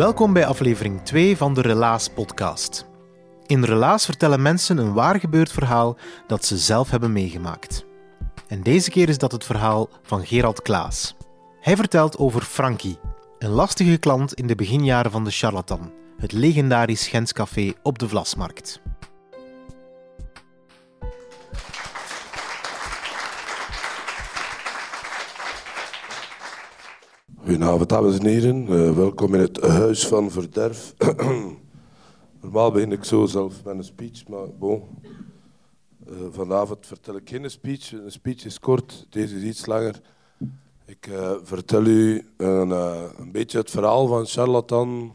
Welkom bij aflevering 2 van de Relaas podcast. In Relaas vertellen mensen een waar gebeurd verhaal dat ze zelf hebben meegemaakt. En deze keer is dat het verhaal van Gerald Klaas. Hij vertelt over Frankie, een lastige klant in de beginjaren van de Charlatan, het legendarisch Gens café op de Vlasmarkt. Goedenavond, dames en heren. Eh, welkom in het Huis van Verderf. Normaal begin ik zo zelf met een speech, maar bon. Eh, vanavond vertel ik geen speech. Een speech is kort, deze is iets langer. Ik eh, vertel u een, een beetje het verhaal van Charlatan,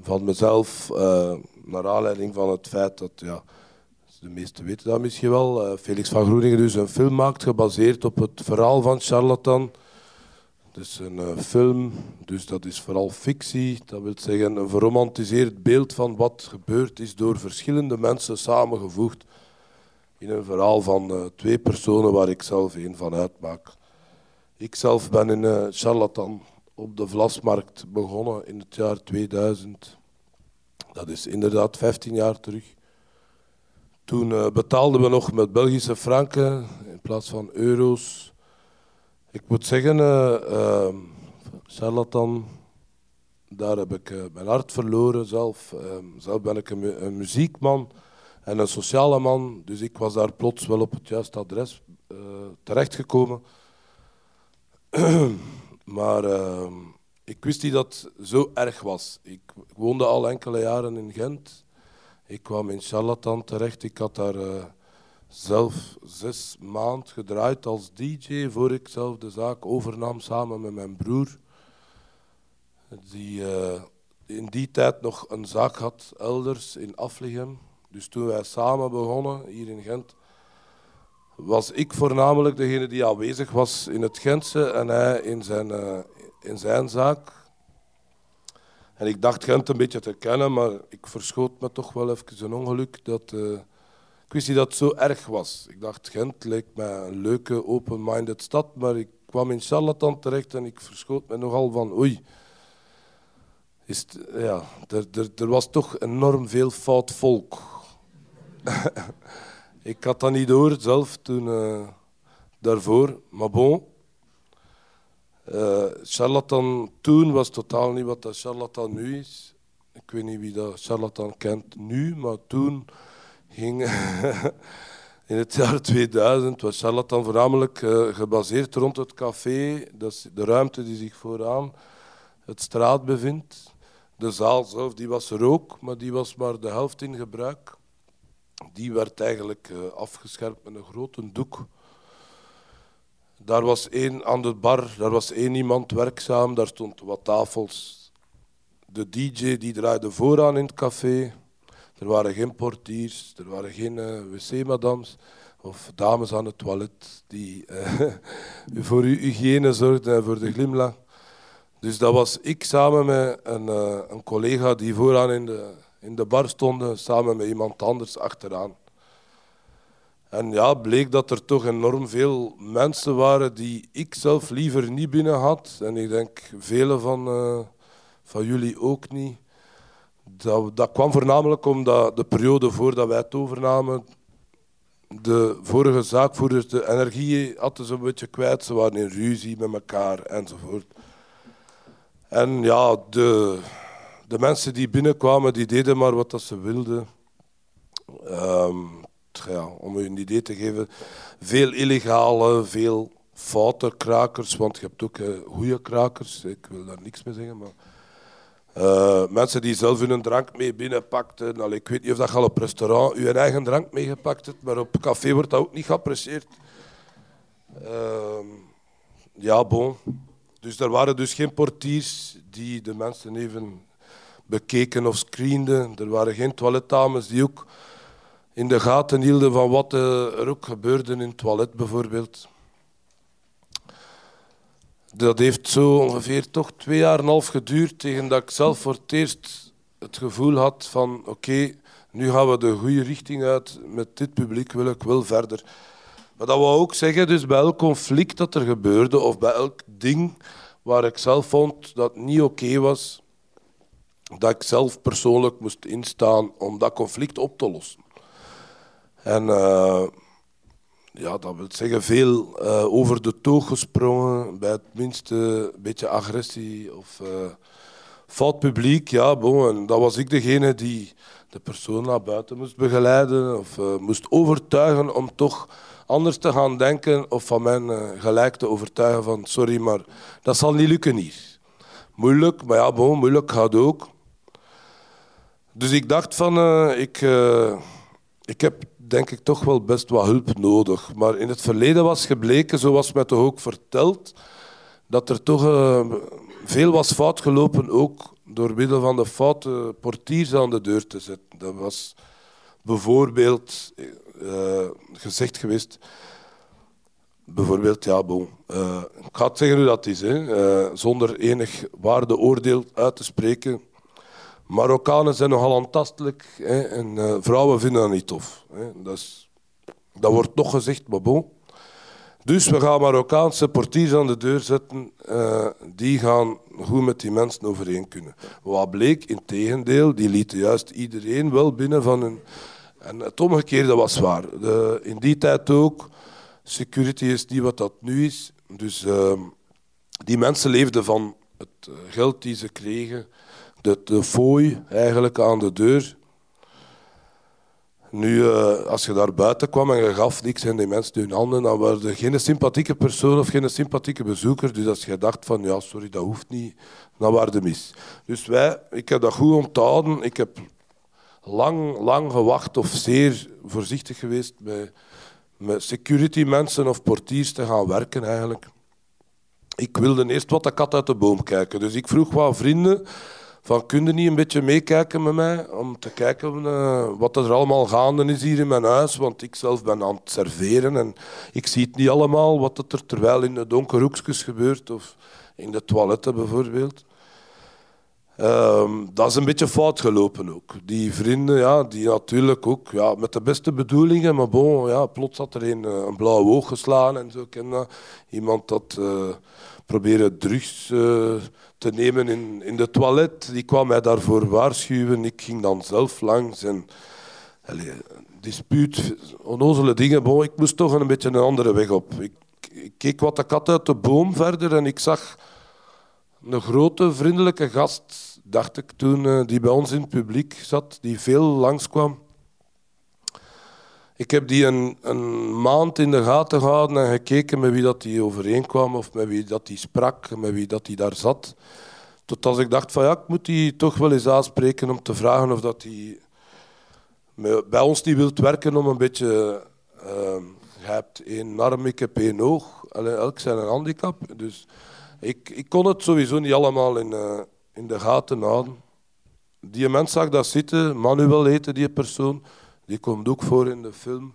van mezelf, naar aanleiding van het feit dat, ja, de meesten weten dat misschien wel, Felix van Groeningen dus een film maakt gebaseerd op het verhaal van Charlatan. Het is een eh, film, dus dat is vooral fictie. Dat wil zeggen een verromantiseerd beeld van wat gebeurd is door verschillende mensen samengevoegd in een verhaal van eh, twee personen waar ik zelf één van uitmaak. Ik zelf ben in eh, Charlatan op de Vlasmarkt begonnen in het jaar 2000. Dat is inderdaad 15 jaar terug. Toen betaalden we nog met Belgische franken in plaats van euro's. Ik moet zeggen, eh eh, Charlatan, daar heb ik eh, mijn hart verloren zelf. Eh, zelf ben ik een, mu- muziekman en een sociale man, dus ik was daar plots wel op het juiste adres eh, terechtgekomen. maar eh, ik wist niet dat het zo erg was. Ik woonde al enkele jaren in Gent. Ik kwam in Charlatan terecht. Ik had daar zelf zes maanden gedraaid als DJ voor ik zelf de zaak overnam samen met mijn broer. Die eh, in die tijd nog een zaak had elders in Aflichem. Dus toen wij samen begonnen hier in Gent, was ik voornamelijk degene die aanwezig was in het Gentse en hij in zijn, eh, in zijn zaak. En ik dacht Gent een beetje te kennen, maar ik verschoot me toch wel even een ongeluk dat... eh, ik wist dat het zo erg was. Ik dacht, Gent lijkt mij een leuke, open-minded stad, maar ik kwam in Charlatan terecht en ik verschoot me nogal van, oei. Is ja, er, was toch enorm veel fout volk. ik had dat niet door zelf toen eh, daarvoor, maar bon. Eh, charlatan toen was totaal niet wat dat charlatan nu is. Ik weet niet wie dat charlatan kent nu, maar toen ging in het jaar 2000 was charlatan voornamelijk eh, gebaseerd rond het café. De ruimte die zich vooraan het straat bevindt. De zaal zelf die was er ook, maar die was maar de helft in gebruik. Die werd eigenlijk uh, afgeschermd met een grote doek. Daar was één aan de bar, daar was één iemand werkzaam, daar stond wat tafels. De DJ die draaide vooraan in het café. Er waren geen portiers, er waren geen uh, wc-madams of dames aan het toilet die uh, voor uw hygiëne zorgden en voor de glimlach. Dus dat was ik samen met een, uh, een collega die vooraan in de, in de bar stond, samen met iemand anders achteraan. En ja, bleek dat er toch enorm veel mensen waren die ik zelf liever niet binnen had. En ik denk vele van, van jullie ook niet. Dat, dat kwam voornamelijk omdat de periode voordat wij het overnamen, de vorige zaakvoerders de energie hadden ze een beetje kwijt. Ze waren in ruzie met elkaar enzovoort. En ja, de, de mensen die binnenkwamen, die deden maar wat dat ze wilden. Ja, om u een idee te geven, veel illegale, veel foute krakers, want je hebt ook uh, goede krakers, ik wil daar niks mee zeggen, maar uh, mensen die zelf hun drank mee binnenpakten. Allee, ik weet niet of dat je al op restaurant je eigen drank meegepakt hebt, maar op café wordt dat ook niet geapprecieerd. Uh, ja, bon. Dus er waren dus geen portiers die de mensen even bekeken of screenden. Er waren geen toiletdames die ook in de gaten hielden van wat er ook gebeurde in het toilet bijvoorbeeld. Dat heeft zo ongeveer toch twee jaar en een half geduurd tegen dat ik zelf voor het eerst het gevoel had van oké, nu gaan we de goede richting uit. Met dit publiek wil ik wel verder. Maar dat wil ook zeggen, dus bij elk conflict dat er gebeurde of bij elk ding waar ik zelf vond dat niet oké was, dat ik zelf persoonlijk moest instaan om dat conflict op te lossen. En uh, ja, dat wil zeggen veel uh, over de toog gesprongen, bij het minste beetje agressie of uh, fout publiek. Ja, bon, en dat was ik degene die de persoon naar buiten moest begeleiden of moest overtuigen om toch anders te gaan denken of van mijn gelijk te overtuigen van sorry, maar dat zal niet lukken hier. Moeilijk, maar ja, bon, moeilijk gaat ook. Dus ik dacht van, ik, ik heb denk ik toch wel best wat hulp nodig. Maar in het verleden was gebleken, zoals mij toch ook verteld, dat er toch uh, veel was fout gelopen, ook door middel van de foute portiers aan de deur te zetten. Dat was bijvoorbeeld uh, gezegd geweest. Bijvoorbeeld, ja, bon. Uh, ik ga het zeggen hoe dat is, hè. zonder enig waardeoordeel uit te spreken. Marokkanen zijn nogal aantastelijk hè, en uh, vrouwen vinden dat niet tof. Hè. Dat, dat wordt nog gezegd, maar. Dus we gaan Marokkaanse portiers aan de deur zetten, uh, die gaan goed met die mensen overeen kunnen. Wat bleek, in tegendeel, die lieten juist iedereen wel binnen van hun... En het omgekeerde was waar. In die tijd ook, security is niet wat dat nu is. Dus uh, die mensen leefden van het geld die ze kregen de, de fooi eigenlijk aan de deur. Nu, uh, als je daar buiten kwam en je gaf niks in die mensen hun handen, dan waren er geen sympathieke persoon of geen sympathieke bezoeker. Dus als je dacht van, ja, sorry, dat hoeft niet, dan waren de mis. Dus wij, ik heb dat goed onthouden. Ik heb lang, lang gewacht of zeer voorzichtig geweest met, met security mensen of portiers te gaan werken eigenlijk. Ik wilde eerst wat de kat uit de boom kijken. Dus ik vroeg wat vrienden van kun je niet een beetje meekijken met mij om te kijken uh, wat er allemaal gaande is hier in mijn huis, want ik zelf ben aan het serveren en ik zie het niet allemaal wat er terwijl in de donkere hoekjes gebeurt of in de toiletten bijvoorbeeld. Um, dat is een beetje fout gelopen ook. Die vrienden, ja, die natuurlijk ook ja, met de beste bedoelingen, maar bon, ja, plots had er een, eh, een blauw oog geslaan en zo. Ken Iemand dat uh, probeerde drugs uh, te nemen in, in de toilet. Die kwam mij daarvoor waarschuwen. Ik ging dan zelf langs. En, allez, dispuut, onnozele dingen. Bon, ik moest toch een beetje een andere weg op. Ik, ik keek wat de kat uit de boom verder en ik zag een grote, vriendelijke gast, dacht ik toen, eh, die bij ons in het publiek zat, die veel langskwam. Ik heb die een, een, maand in de gaten gehouden en gekeken met wie dat die overeenkwam of met wie dat die sprak, met wie dat die daar zat. Tot als ik dacht van ja, ik moet die toch wel eens aanspreken om te vragen of dat met- bij ons die wilt werken om een beetje... ehm, je hebt één arm, ik heb één oog. Elk zijn een handicap. Dus ik, ik kon het sowieso niet allemaal in, eh, in de gaten houden. Die mens zag dat zitten, Manuel heette die persoon. Die komt ook voor in de film,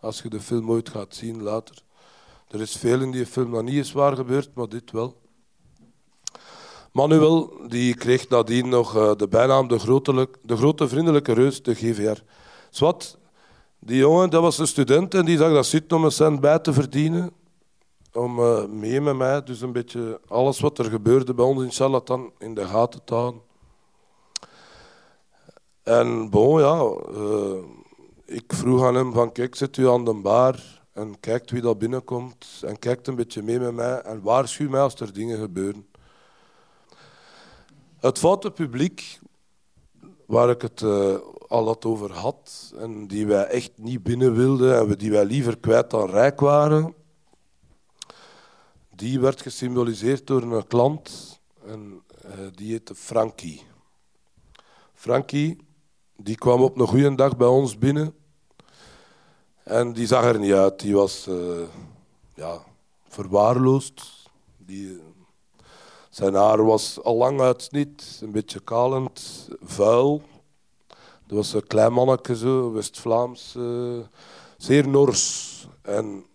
als je de film ooit gaat zien later. Er is veel in die film dat niet is waar gebeurd, maar dit wel. Manuel die kreeg nadien nog eh, de bijnaam de grote, de grote vriendelijke reus, de GVR. Zwat, die jongen dat was een student en die zag dat zitten om een cent bij te verdienen. Om eh, mee met mij, dus een beetje alles wat er gebeurde bij ons in Charlatan in de gaten te houden. En bon, ja, eh, ik vroeg aan hem van kijk, zit u aan de bar en kijkt wie dat binnenkomt en kijkt een beetje mee met mij en waarschuw mij als er dingen gebeuren. Het foute publiek, waar ik het eh, al had over had en die wij echt niet binnen wilden en die wij liever kwijt dan rijk waren, die werd gesymboliseerd door een klant en eh, die heette Frankie. Frankie die kwam op een goede dag bij ons binnen en die zag er niet uit. Die was eh, ja, verwaarloosd. Die, zijn haar was al lang uitsnit, een beetje kalend, vuil. Dat was een klein manneke, zo, West-Vlaams, eh, zeer nors. En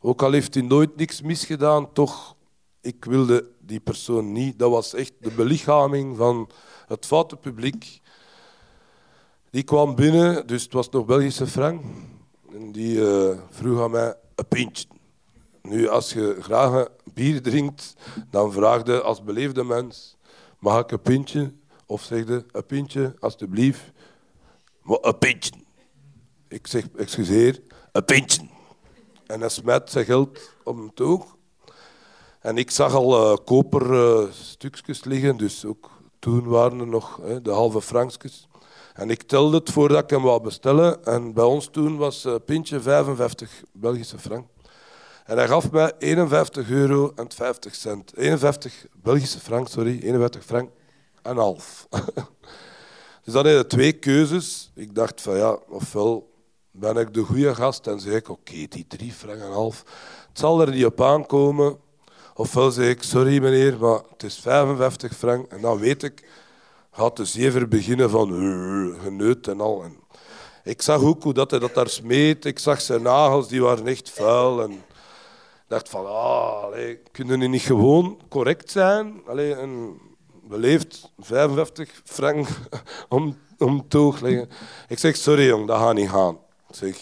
ook al heeft hij nooit niks misgedaan, toch, ik wilde die persoon niet. Dat was echt de belichaming van het foute publiek. Die kwam binnen, dus het was nog Belgische frank. En die eh, vroeg aan mij een pintje. Nu, als je graag bier drinkt, dan vraag je als beleefde mens: mag ik een pintje? Of zeg je een pintje, alstublieft. Maar een pintje. Ik zeg, excuseer, een pintje. En hij smet zijn geld op hem toog. En ik zag al eh, koper eh, liggen, dus ook toen waren er nog de halve frankjes. En ik telde het voordat ik hem wou bestellen. En bij ons toen was een pintje 55 Belgische frank. En hij gaf mij 51 euro en 50 cent. 51 Belgische frank, sorry, 51 frank en half. dus dan had je twee keuzes. Ik dacht van ja, ofwel ben ik de goede gast en zeg ik oké, die drie frank en half, het zal er niet op aankomen. Ofwel zeg ik sorry meneer, maar het is 55 frank en dan weet ik, gaat de zever beginnen van uh, geneut en al. Ik zag ook hoe dat hij dat daar smeet. Ik zag zijn nagels, die waren echt vuil. En dacht van, ah, kunnen die niet gewoon correct zijn? Allee, en beleefd 55 frank om, om toog. Ik zeg, sorry jong, dat gaat niet gaan. Ik zeg,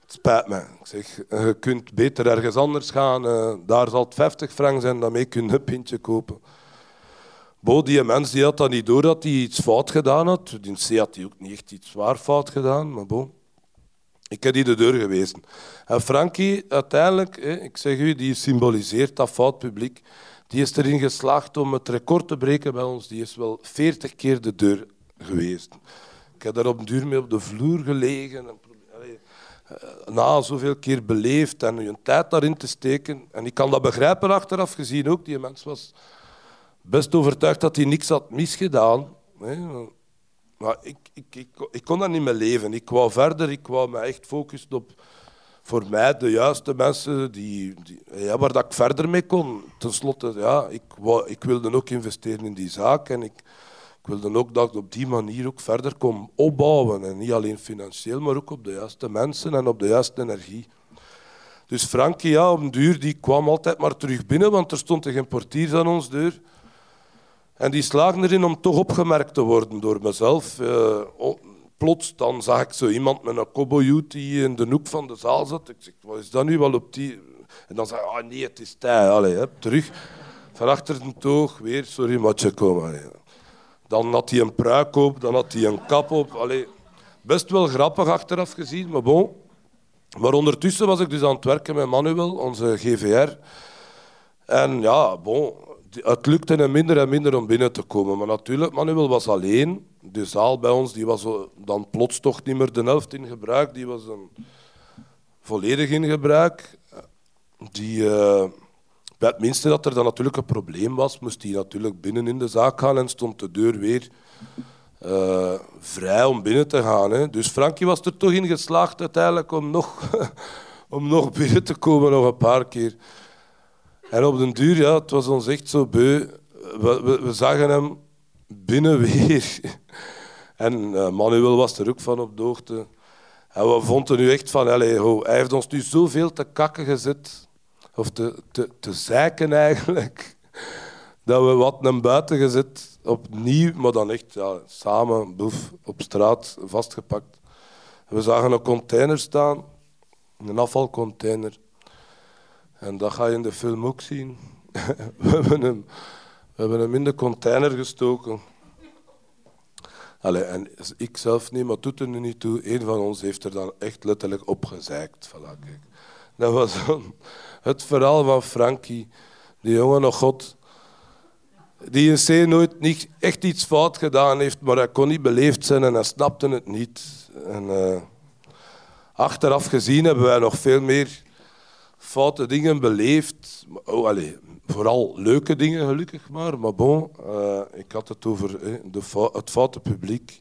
het spijt me. Ik zeg, je kunt beter ergens anders gaan. eh, daar zal het 50 frank zijn, daarmee kun je een pintje kopen. Bo, die mens die had dat niet door dat hij iets fout gedaan had. In C had hij ook niet echt iets zwaar fout gedaan, maar bon. Ik heb die de deur gewezen. En Frankie, uiteindelijk, ik zeg u, die symboliseert dat fout publiek. Die is erin geslaagd om het record te breken bij ons. Die is wel 40 keer de deur geweest. Ik heb daar op duur mee op de vloer gelegen. En, eh, na zoveel keer beleefd en een tijd daarin te steken. En ik kan dat begrijpen achteraf gezien ook. Die mens was best overtuigd dat hij niks had misgedaan. Maar ik, ik, ik, ik kon dat niet meer leven. Ik wou verder, ik wou me echt focussen op voor mij de juiste mensen die, die, ja, waar dat ik verder mee kon. Ten slotte, ja, ik, wou, ik wilde ook investeren in die zaak en ik, ik wilde ook dat ik op die manier ook verder kon opbouwen. En niet alleen financieel, maar ook op de juiste mensen en op de juiste energie. Dus Frankie, ja, op een duur, die kwam altijd maar terug binnen, want er stond geen portier aan ons deur. En die slagen erin om toch opgemerkt te worden door mezelf. Oh, plots dan zag ik zo iemand met een cowboyhoed die in de hoek van de zaal zat. Ik zeg, wat is dat nu wel op die... En dan zei hij, ah nee, het is tijd. Allee, hè, terug. Van achter de toog, weer, sorry, matje komen. Allee. Dan had hij een pruik op, dan had hij een kap op. Allee. Best wel grappig achteraf gezien, maar bon. Maar ondertussen was ik dus aan het werken met Manuel, onze GVR. En ja, bon, het lukte hem minder en minder om binnen te komen. Maar natuurlijk, Manuel was alleen. De zaal bij ons die was dan plots toch niet meer de helft in gebruik. Die was volledig in gebruik. Die, eh, bij het minste dat er dan natuurlijk een probleem was, moest hij natuurlijk binnen in de zaak gaan en stond de deur weer eh, vrij om binnen te gaan. Hè. Dus Frankie was er toch in geslaagd uiteindelijk om nog, om nog binnen te komen, nog een paar keer. En op den duur, ja, het was ons echt zo beu. We, zagen hem binnen weer. En uh, Manuel was er ook van op de hoogte. En we vonden nu echt van, allez, hij heeft ons nu zoveel te kakken gezet, of te, te, te zeiken eigenlijk, dat we wat naar buiten gezet, opnieuw, maar dan echt ja, samen, boef, op straat, vastgepakt. We zagen een container staan, een afvalcontainer. En dat ga je in de film ook zien. we, hebben hem, we hebben in de container gestoken. Allee, en ik zelf niet, maar doet er nu niet toe. Een van ons heeft er dan echt letterlijk opgezeikt. Voilà. Dat was het verhaal van Frankie. Die jongen nog God. Die in C nooit niet echt iets fout gedaan heeft, maar hij kon niet beleefd zijn en hij snapte het niet. En, uh, achteraf gezien hebben wij nog veel meer foute dingen beleefd. Oh, allez, vooral leuke dingen, gelukkig maar. Maar bon, uh, ik had het over eh, de het foute publiek.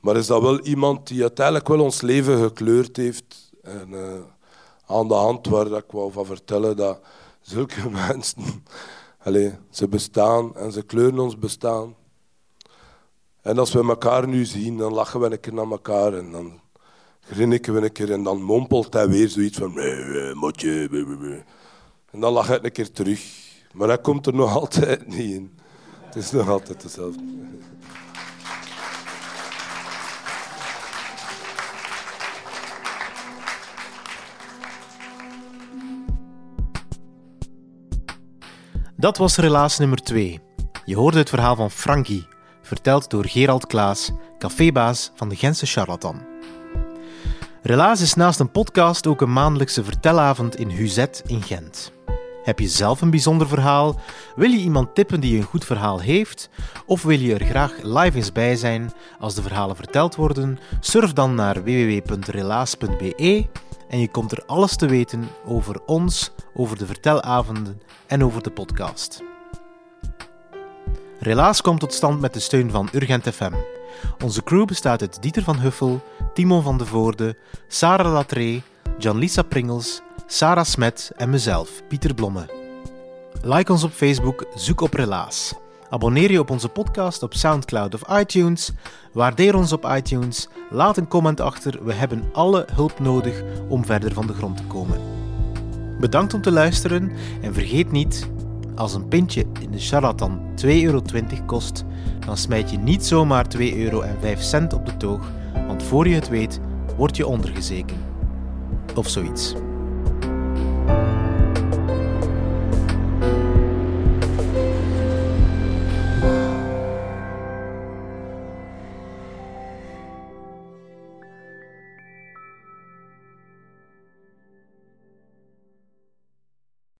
Maar is dat wel iemand die uiteindelijk wel ons leven gekleurd heeft. En uh, aan de hand waar dat ik wou van vertellen dat zulke mensen, allez, ze bestaan en ze kleuren ons bestaan. En als we elkaar nu zien, dan lachen we een keer naar elkaar en dan grinniken we een keer en dan mompelt hij weer zoiets van... Motje, en dan lag hij een keer terug. Maar hij komt er nog altijd niet in. Het is nog altijd hetzelfde. Dat was relaas nummer 2. Je hoorde het verhaal van Frankie, verteld door Gerald Klaas, cafébaas van de Gentse Charlatan. Relaas is naast een podcast ook een maandelijkse vertelavond in Huzet in Gent. Heb je zelf een bijzonder verhaal? Wil je iemand tippen die een goed verhaal heeft? Of wil je er graag live eens bij zijn als de verhalen verteld worden? Surf dan naar www.relaas.be en je komt er alles te weten over ons, over de vertelavonden en over de podcast. Relaas komt tot stand met de steun van Urgent FM. Onze crew bestaat uit Dieter van Huffel, Timon van de Voorde, Sarah Jan-Lisa Pringels, Sarah Smet en mezelf, Pieter Blomme. Like ons op Facebook, zoek op Relaas. Abonneer je op onze podcast op Soundcloud of iTunes. Waardeer ons op iTunes. Laat een comment achter. We hebben alle hulp nodig om verder van de grond te komen. Bedankt om te luisteren en vergeet niet, als een pintje in de charlatan 2,20 euro kost, dan smijt je niet zomaar 2,05 euro op de toog, want voor je het weet, word je ondergezeken. Of zoiets.